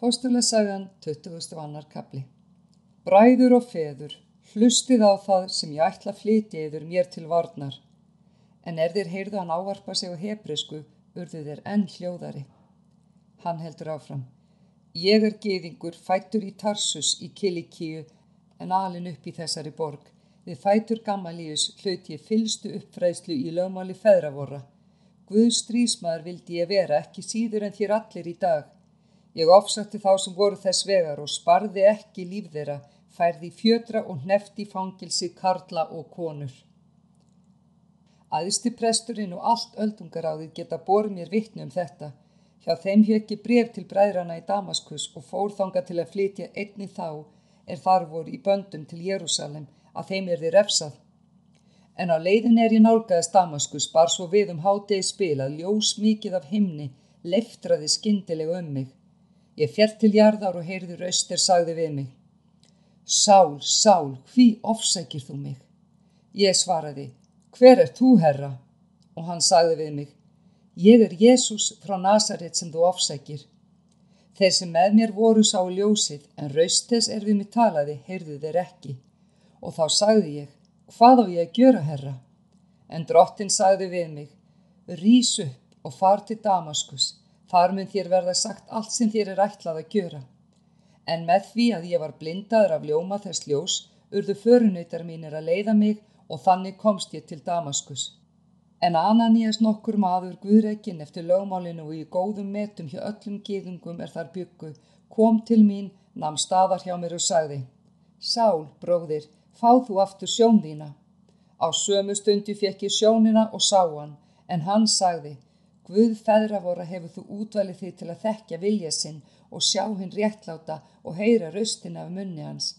Póstulesagan 20. annar kapli Bræður og feður, hlustið á það sem ég ætla að flytja yfir mér til varnar. En er þér heyrðu hann ávarpa sig á hebrisku, urðu þér enn hljóðari. Hann heldur áfram. Ég er geðingur, fættur í Tarsus í Kilikíu, en alin upp í þessari borg. Við fætur Gamalíus hlaut ég fylstu uppfræðslu í lögmáli feðravora. Guðs strísmaður vildi ég vera ekki síður en þér allir í dag. Ég ofsatti þá sem voru þess vegar og sparði ekki líf þeirra, færði fjötra og hnefti fangilsi karla og konur. Æðsti presturinn og allt öldungaráðið geta borð mér vittni um þetta. Hjá þeim hjökki bref til bræðrana í Damaskus og fór þanga til að flytja einni þá er þar voru í böndum til Jérúsalem að þeim er þið refsað. En á leiðin er ég nálgæðist Damaskus bar svo við um hádegi spilað ljós mikið af himni, leftraði skindilega um mig. Ég fjall til jarðar og heyrði raustir sagði við mig. Sál, sál, hví ofsækir þú mig? Ég svaraði, hver er þú herra? Og hann sagði við mig, ég er Jésús frá Nazaret sem þú ofsækir. Þeir sem með mér voru sá ljósið en raustes er við mig talaði, heyrðu þeir ekki. Og þá sagði ég, hvað á ég að gjöra, herra? En drottin sagði við mig, rýs upp og far til Damaskus, þar mun þér verða sagt allt sem þér er ætlað að gjöra. En með því að ég var blindaður af ljóma þess ljós, urðu förunautar mínir að leiða mig og þannig komst ég til Damaskus. En Ananías nokkur maður Guðreikinn eftir lögmálinu og í góðum metum hjá öllum gíðungum er þar byggu, kom til mín, namn staðar hjá mér og sagði, Sál, bróðir, fá þú aftur sjón þína. Á sömu stundi fekk ég sjónina og sá hann, en hann sagði, Guð feðravora hefur þú útvalið þig til að þekkja vilja sinn og sjá hinn réttláta og heyra raustina af munni hans,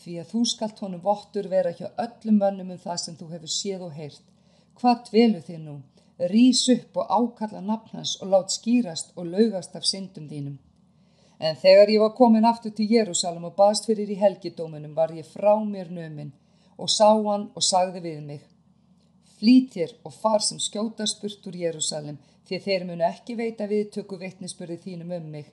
því að þú skalt honum vottur vera hjá öllum mönnum um það sem þú hefur séð og heyrt. Hvað dvelu þið nú? Rís upp og ákalla nafnans og lát skýrast og laugast af syndum þínum. En þegar ég var komin aftur til Jérúsalem og baðst fyrir í helgidóminum var ég frá mér nömin og sá hann og sagði við mig Flýtir og far sem skjótast burt úr Jérúsalem því þeir munu ekki veita viðtöku veitnisspörði þínum um mig.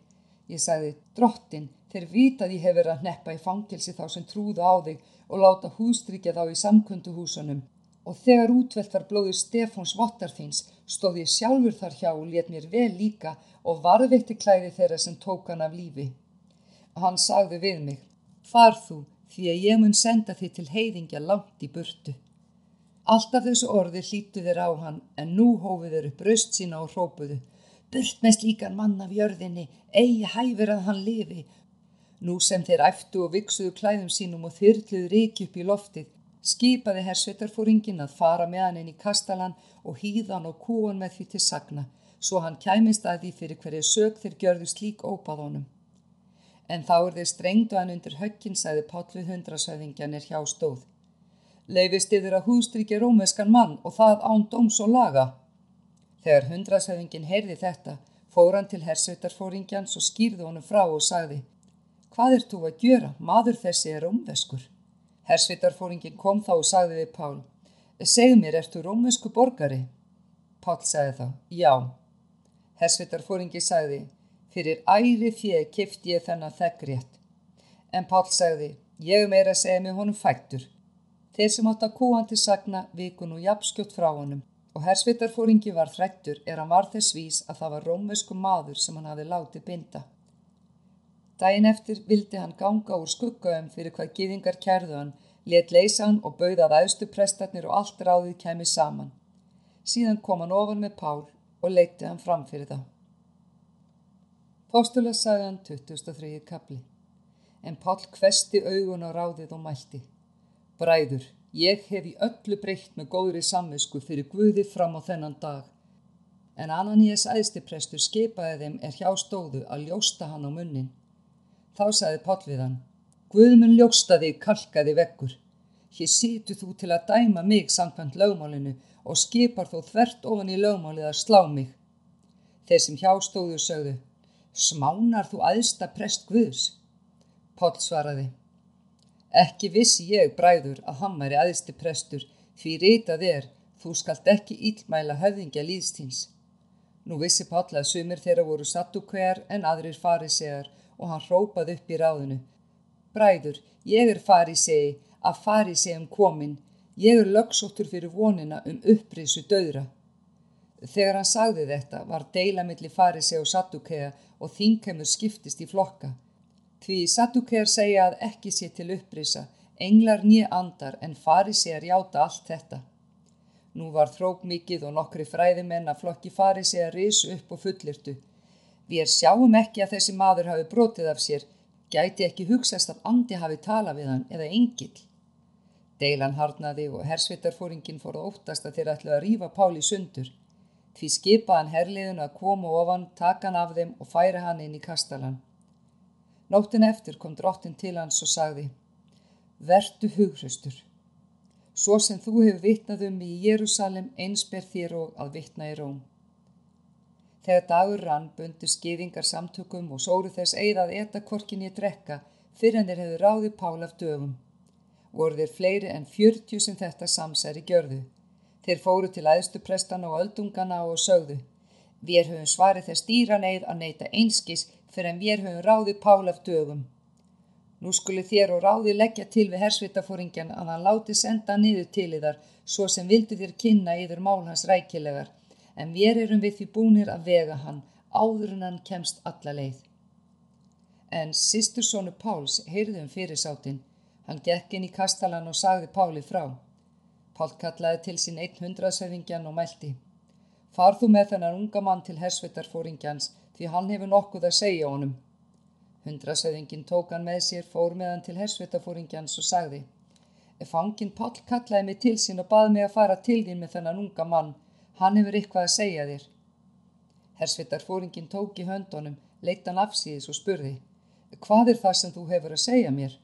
Ég sagði, drottin, þeir vita að ég hef verið að neppa í fangilsi þá sem trúðu á þig og láta hústrykja þá í samkunduhúsunum. Og þegar útvelt var blóður Stefáns Vottarþins stóð ég sjálfur þar hjá og let mér vel líka og varðveitti klæði þeirra sem tók hann af lífi. Hann sagði við mig, far þú því að ég mun senda þið til heiðingja langt í burtu. Alltaf þessu orði hlítu þeir á hann en nú hófið þeir upp raust sína og hrópuðu. Burt með slíkan mann af jörðinni, eigi hæfir að hann lifi. Nú sem þeir æftu og viksuðu klæðum sínum og þyrluðu reiki upp í loftið, skipaði hersveitarfóringin að fara með hann inn í kastalan og hýðan og kúan með því til sagna svo hann kæmist að því fyrir hverju sög þeir gjörðu slík ópað honum. En þá er þeir strengdu hann undir höggin, sagði Páll við hundrasöðingjan er hjá stóð. Leifist yfir að hústrykja rómeskan mann og það án dóms og laga. Þegar hundrasöðingin heyrði þetta, fór hann til hersveitarfóringjans og skýrði honum frá og sagði Hvað er þú að gjöra? Maður þessi er rómveskur. Hersveitarfóringin kom þá og sagði við Pál Segð mér, ertu rómvesku borgari? Pál sagði þá, já. Hersvitarfóringi sagði, fyrir æri fjö kifti ég þennan þeggrétt. En Pál sagði, ég meira segja mig honum fættur. Þeir sem átt að kúan til sagna vikun og jafnskjótt frá honum og hersvitarfóringi var þrættur er hann var þess vís að það var rómvesku maður sem hann hafi látið binda. Dæin eftir vildi hann ganga úr skuggaum fyrir hvað giðingar kærðu hann, let leysa hann og bauðað aðstu prestarnir og allt ráðið kemi saman. Síðan kom hann ofan með Pál og leiti hann fram fyrir það. Póstula sagði hann 2003. kapli. En Pál kvesti augun á ráðið og mælti. Bræður, ég hef í öllu breytt með góðri samvisku fyrir Guði fram á þennan dag. En Ananías æðstiprestur skipaði þeim er hjá stóðu að ljósta hann á munnin. Þá sagði Pál við hann. Guðmun ljósta þig kalkaði vekkur. Hér situ þú til að dæma mig samkvæmt lögmálinu og skipar þó þvert ofan í lögmálið að slá mig. Þeir sem hjá stóðu sögðu, smánar þú aðsta prest Guðs? Pál svaraði, ekki vissi ég bræður að hann væri aðsti prestur, því reytað er, þú skalt ekki ílmæla höfðingja líðstíns. Nú vissi Páll að sumir þeirra voru sattúkvegar en aðrir farisegar og hann hrópað upp í ráðinu. Bræður, ég er farisei, að fariseum komin, ég er lögsóttur fyrir vonina um upprisu döðra. Þegar hann sagði þetta var deila millir farisei og sattúkega og þingheimur skiptist í flokka. Því sattúkegar segja að ekki sé til upprisa, englar nýja andar en farisegar játa allt þetta. Nú var þrók mikið og nokkri fræðimenn að flokki farisegar risu upp og fullirtu. Við sjáum ekki að þessi maður hafi brotið af sér, gæti ekki hugsast að andi hafi tala við hann eða engil. Deilan harnaði og hersvitarfóringin fór að óttast að þeir ætlu að rýfa Páli sundur. Því skipaðan herliðun að koma ofan, taka hann af þeim og færa hann inn í kastalan. Nóttin eftir kom drottin til hans og sagði Vertu hughröstur. Svo sem þú hefur vitnað um í Jérúsalem einsper þér og að vitna í Róm. Þegar dagur rann bundu skiðingar samtökum og sóru þess eigðað eta korkinni að drekka fyrir en þeir hefur ráðið Pál af dögum. Voru þeir fleiri en fjörtjú sem þetta samsæri gjörðu. Þeir fóru til æðstuprestana og öldungana og sögðu Við höfum svarið þess dýra neyð að neyta einskis fyrir en við höfum ráðið Pál af dögum. Nú skuli þér og ráðið leggja til við hersvitafóringjan að hann láti senda niður til yðar svo sem vildi þér kynna yður mál hans rækilegar en við erum við því búnir að vega hann áður en hann kemst alla leið. En sýstur sónu Páls heyrðum fyrir sáttinn. Hann gekk inn í kastalan og sagði Páli frá. Pál kallaði til sín einn hundraðsöfingjan og mælti. Far þú með þennan unga mann til hersvetarfóringjans því hann hefur nokkuð að segja honum. Hundraðsöfingin tók hann með sér, fór með hann til hersvetarfóringjans og sagði. Ef fangin Pál kallaði mig til sín og baði mig að fara til þín með þennan unga mann, hann hefur eitthvað að segja þér. Hersvetarfóringin tók í höndunum, leitt hann afsíðis og spurði. Hvað er það sem þú hefur að segja mér?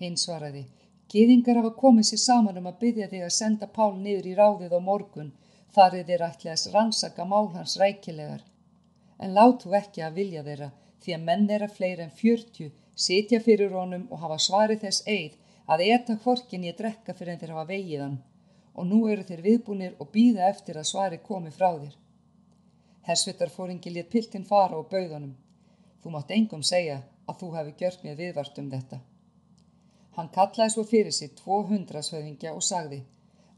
Hinn svaraði. Gýðingar hafa komið sér saman um að byggja þig að senda Pál niður í ráðið á morgun þar er þeir ætli að rannsaka mál hans rækilegar. En látu ekki að vilja þeirra því að menn þeirra fleiri en fjörtju sitja fyrir honum og hafa svarið þess eið að eta hvorkin ég drekka fyrir en þeir hafa vegiðan og nú eru þeir viðbúnir og býða eftir að svari komi frá þér. Hersvitarfóringi lit piltinn fara og bauðunum. Þú mátt engum segja að þú hefði gjört mér viðvart um þetta. Hann kallaði svo fyrir sig 200 svöðingja og sagði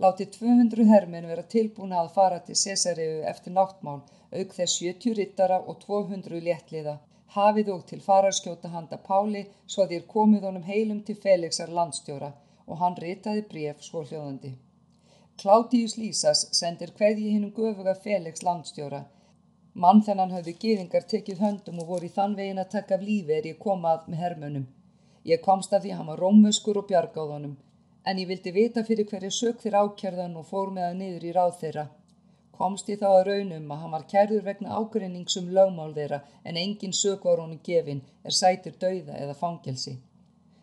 Látið 200 hermen vera tilbúna að fara til Cesareu eftir náttmál, auk þess 70 rittara og 200 léttliða. Hafið og til fararskjóta handa Páli svo að þér komið honum heilum til Felixar landstjóra og hann ritaði bref svo hljóðandi. Klátius Lísas sendir hverji hinnum göfuga Felix landstjóra. Mann þennan höfðu geðingar tekið höndum og voru í þann vegin að taka af lífi er ég komað með hermönum. Ég komst af því að hann var rómuskur og bjargáðunum, en ég vildi vita fyrir hverju sög þér ákjörðan og fór með það niður í ráð þeirra. Komst ég þá að raunum að hann var kærður vegna ágreiningsum lögmál þeirra en engin sög var honum gefin er sætur dauða eða fangelsi.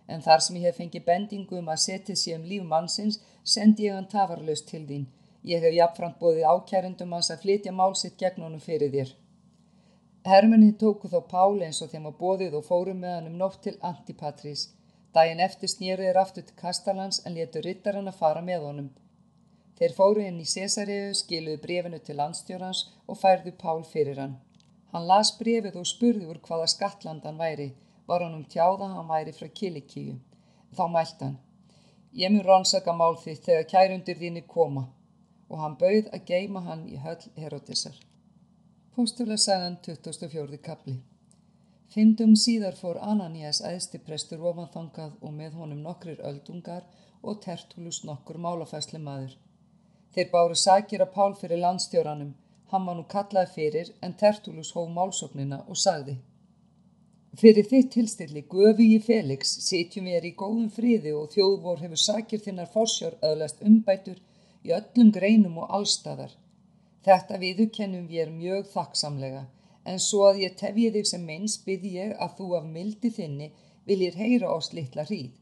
En þar sem ég hef fengið bendingu um að setja sér um líf mannsins, sendi ég hann tafarlaust til þín. Ég hef jafnframt bóðið ákjærundum hans að flytja málsitt gegn honum fyrir þér. Hermunni tóku þó Páli eins og þeim að bóðið og fórum með hann um nótt til Antipatrís. Dæin eftir snýrið er aftur til Kastalans en letu ryttarinn að fara með honum. Þeir fóru inn í Cesariðu, skiluðu brefinu til landstjórans og færðu Pál fyrir hann. Hann las brefið og spurði úr hvaða skatlandan væri, var hann um tjáða hann væri frá Kilikíu. Þá mælt hann. Ég mun rannsaka mál þitt þegar kærundir þínni koma og hann bauð að geima hann í höll Herodesar. Póstulasagan 24. kapli Fyndum síðar fór Ananías æðstiprestur ofanþangað og með honum nokkrir öldungar og Tertulus nokkur málafæsli maður. Þeir báru sækir að Pál fyrir landstjóranum, hann var nú kallaði fyrir en Tertulus hóf málsóknina og sagði Fyrir þitt tilstilli gufi í Felix sitjum við er í góðum fríði og þjóðvor hefur sækir þinnar fórsjár öðlast umbætur í öllum greinum og allstæðar Þetta viðukennum við er mjög þakksamlega, en svo að ég tefji þig sem meins byrði ég að þú af mildi þinni viljir heyra oss litla hríð.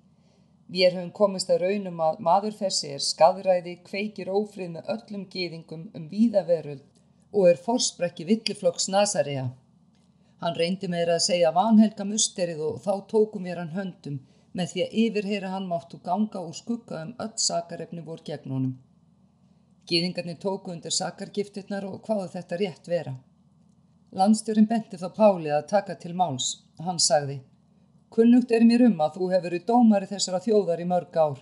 Við höfum komist að raunum að maður þessi er skadræði, kveikir ófrið með öllum geðingum um víðaveröld og er forsprekki villiflokks Nazarea. Hann reyndi meira að segja vanhelga musterið og þá tókum við hann höndum með því að yfirheyra hann máttu ganga og skugga um öll sakarefni voru gegn honum. Gýðingarnir tóku undir sakargiftirnar og hvaðu þetta rétt vera. Landstjórin benti þá Páli að taka til máls. Hann sagði, kunnugt er mér um að þú hefur verið dómari þessara þjóðar í mörg ár.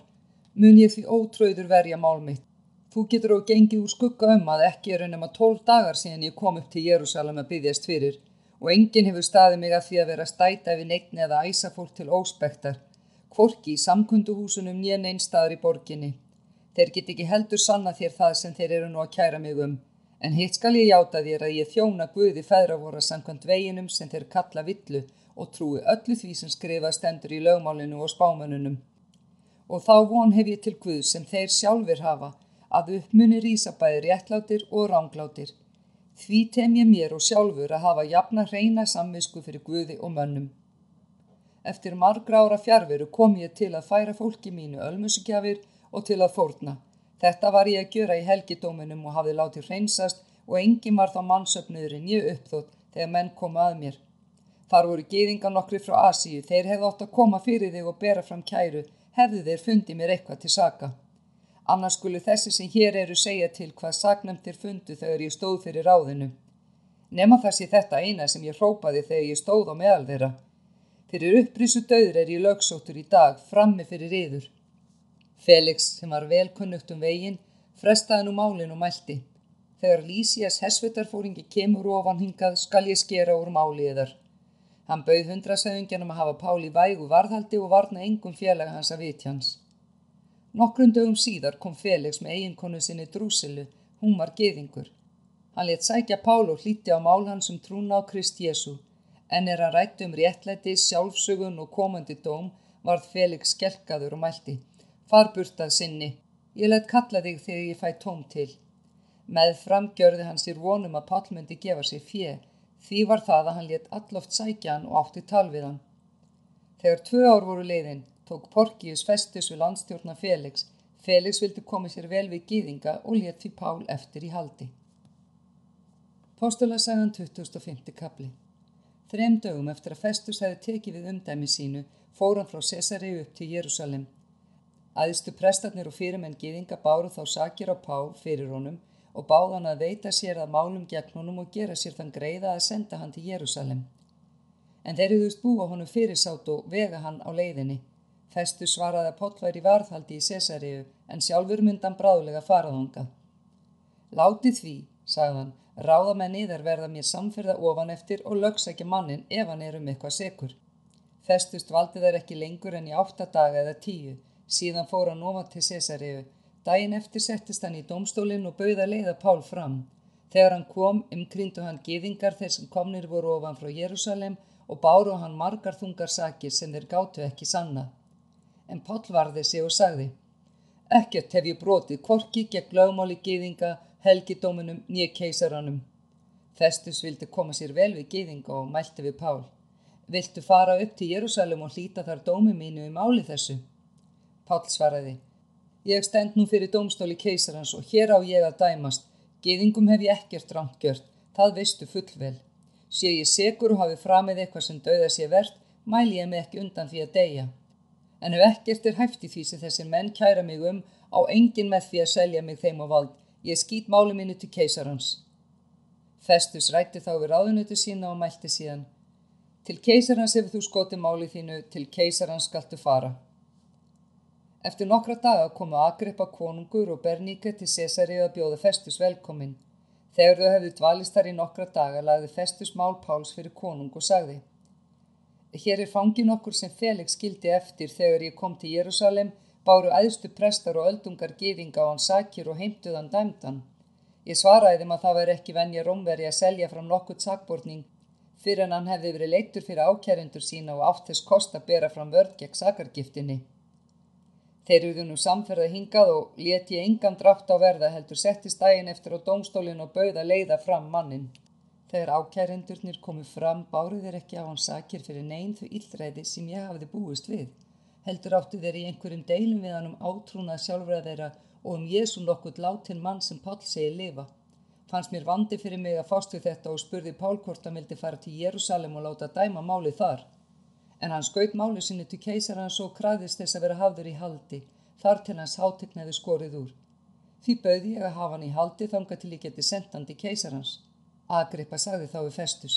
Mun ég því ótröður verja mál mitt. Þú getur og gengið úr skugga um að ekki eru nema tólf dagar síðan ég kom upp til Jérúsalem að byggjast fyrir og enginn hefur staðið mig að því að vera stæta við neittni eða æsa fólk til óspektar, kvorki í samkunduhúsunum nýjan einstaðar í borginni. Þeir get ekki heldur sanna þér það sem þeir eru nú að kæra mig um, en hitt skal ég játa þér að ég þjóna Guði feðra voru samkvæmt veginum sem þeir kalla villu og trúi öllu því sem skrifa stendur í lögmálinu og spámanunum. Og þá von hef ég til Guð sem þeir sjálfur hafa að uppmunni rýsa bæði réttlátir og ránglátir. Því tem ég mér og sjálfur að hafa jafna hreina samvisku fyrir Guði og mönnum. Eftir margra ára fjárveru kom ég til að færa fólki mínu ölmusugjafir og til að fórna. Þetta var ég að gjöra í helgidóminum og hafði látið hreinsast og engin var þá mannsöfnuðurinn ég uppþótt þegar menn komu að mér. Þar voru geðingar nokkri frá Asíu, þeir hefði ótt að koma fyrir þig og bera fram kæru, hefðu þeir fundið mér eitthvað til saka. Annars skulu þessi sem hér eru segja til hvað saknæmtir fundu þegar ég stóð fyrir ráðinu. Nefna þessi þetta eina sem ég hrópaði þegar ég stóð á meðal þeirra. Fyrir upprísu döður er ég lögsóttur í dag, frammi fyrir yður. Felix, sem var velkunnugt um veginn, frestaði nú málinn og mælti. Þegar Lísias hessvitarfóringi kemur ofan hingað skal ég skera úr máliðar. Hann bauð hundrasauðingjanum að hafa Páli vægu varðhaldi og varna engum félaga hans að vitjans. Nokkrum dögum síðar kom Felix með eiginkonu sinni Drúsilu, hún var geðingur. Hann let sækja Pál og hlíti á mál hans um trúna á Krist Jésu, en er hann rætt um réttlæti, sjálfsögun og komandi dóm varð Felix skelkaður og mælti. Farburtað sinni, ég let kalla þig þegar ég fæ tóm til. Með framgjörði hann sér vonum að Pall myndi gefa sér fjö, því var það að hann let alloft sækja hann og átti tal við hann. Þegar tvö ár voru leiðin, tók Porkius festus við landstjórna Felix. Felix vildi koma sér vel við gýðinga og let því Pál eftir í haldi. Postulasagan 2005. kapli Þrem dögum eftir að festus hefði tekið við umdæmi sínu, fór hann frá Cesari upp til Jérúsalem. Æðstu prestarnir og fyrirmenn gýðinga báru þá sakir á Pál fyrir honum og báðan að veita sér að málum gegn honum og gera sér þann greiða að senda hann til Jérúsalem. En þeir eruðust búa honum fyrirsátt og vega hann á leiðinni. Festu svaraði að Pál væri varðhaldi í Cesariu en sjálfur myndan bráðlega faraðonga. Látið því, sagðan, ráða með niðar verða mér samferða ofan eftir og lögsækja mannin ef hann er um eitthvað sekur. Festust valdi þær ekki lengur en í átta daga eða tíu Síðan fór hann ofan til Cesariðu. Dæin eftir settist hann í domstólinn og bauða leiða Pál fram. Þegar hann kom, umkryndu hann giðingar þeir sem komnir voru ofan frá Jérúsalem og báru hann margar þungar sakir sem þeir gáttu ekki sanna. En Pál varði sig og sagði, ekkert hef ég brotið korki gegn lögmáli giðinga, helgidóminum, nýja keisaranum. Festus vildi koma sér vel við giðinga og mælti við Pál. Viltu fara upp til Jérúsalem og hlýta þar dómi mínu um áli þessu? Pál svaraði. Ég stend nú fyrir dómstóli keisarans og hér á ég að dæmast. Geðingum hef ég ekkert rámt gjört, það veistu fullvel. Sé ég segur og hafi framið eitthvað sem dauða sé verðt, mæl ég mig ekki undan því að deyja. En ef ekkert er hæft í því sem þessir menn kæra mig um, á engin með því að selja mig þeim á vald. Ég skýt máli minni til keisarans. Festus rætti þá við ráðunutu sína og mælti síðan. Til keisarans hefur þú skotið máli þínu, til keisarans skaltu fara. Eftir nokkra daga komu Agrippa konungur og Berníke til Cesari að bjóða Festus velkomin. Þegar þau hefðu dvalist þar í nokkra daga lagði Festus mál Páls fyrir konung og sagði Hér er fangin okkur sem Felix skildi eftir þegar ég kom til Jérúsalem, báru æðstu prestar og öldungar gefinga á hann sakir og heimtuðan dæmdan. Ég svaraði þeim að það væri ekki venja rómveri að selja fram nokkurt sakbortning fyrir en hann hefði verið leittur fyrir ákjærendur sína og átt þess kost að bera fram vörð gegn sakargiftinni. Þeir eruðu nú samferða hingað og leti engan drátt á verða heldur settist daginn eftir á dómstólinn og bauða leiða fram mannin. Þegar ákærendurnir komu fram báruð þeir ekki á hans sakir fyrir neyn þau illræði sem ég hafði búist við. Heldur áttu þeir í einhverjum deilum við hann um átrúnað sjálfræð þeirra og um Jésu nokkurt látin mann sem Pál segi lifa. Fannst mér vandi fyrir mig að fást við þetta og spurði Pál hvort að mildi fara til Jérúsalem og láta dæma máli þar en hann skaut máli sinni til keisarans og kraðist þess að vera hafður í haldi, þar til hans hátegnaði skorið úr. Því bauði ég að hafa hann í haldi þanga til ég geti sendandi keisarans. Agrippa sagði þá við festus.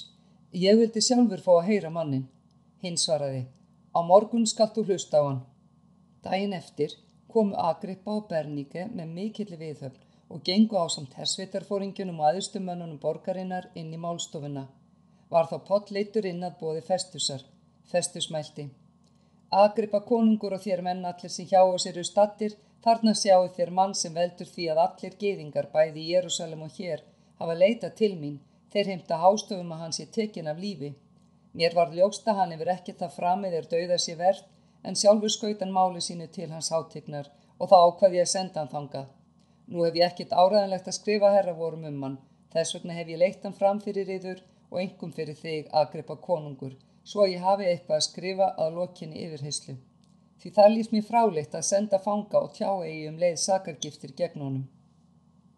Ég vildi sjálfur fá að heyra mannin. Hinn svaraði. Á morgun skalt þú hlusta á hann. Dæin eftir komu Agrippa og Berníke með mikilli viðhöfn og gengu á samt hersveitarfóringunum og aðstumönnunum borgarinnar inn í málstofuna. Var þá pott leitur inn að bóði festusar. Festus mælti. Agrippa konungur og þér menn allir sem hjá og sér eru stattir, þarna sjáu þér mann sem veldur því að allir geðingar bæði í Jérúsalem og hér hafa leitað til mín, þeir heimta hástöfum að hann sé tekin af lífi. Mér var ljósta hann yfir ekkert að framið er dauða sér verð, en sjálfur skautan máli sínu til hans hátegnar og þá ákvað ég að senda hann þangað. Nú hef ég ekkert áræðanlegt að skrifa herra vorum um hann, þess vegna hef ég leitt hann fram fyrir yður og engum fyrir þig að gripa konungur, svo að ég hafi eitthvað að skrifa að lokinni yfirheyslu. Því það líst mér fráleitt að senda fanga og tjá eigi um leið sakargiftir gegn honum.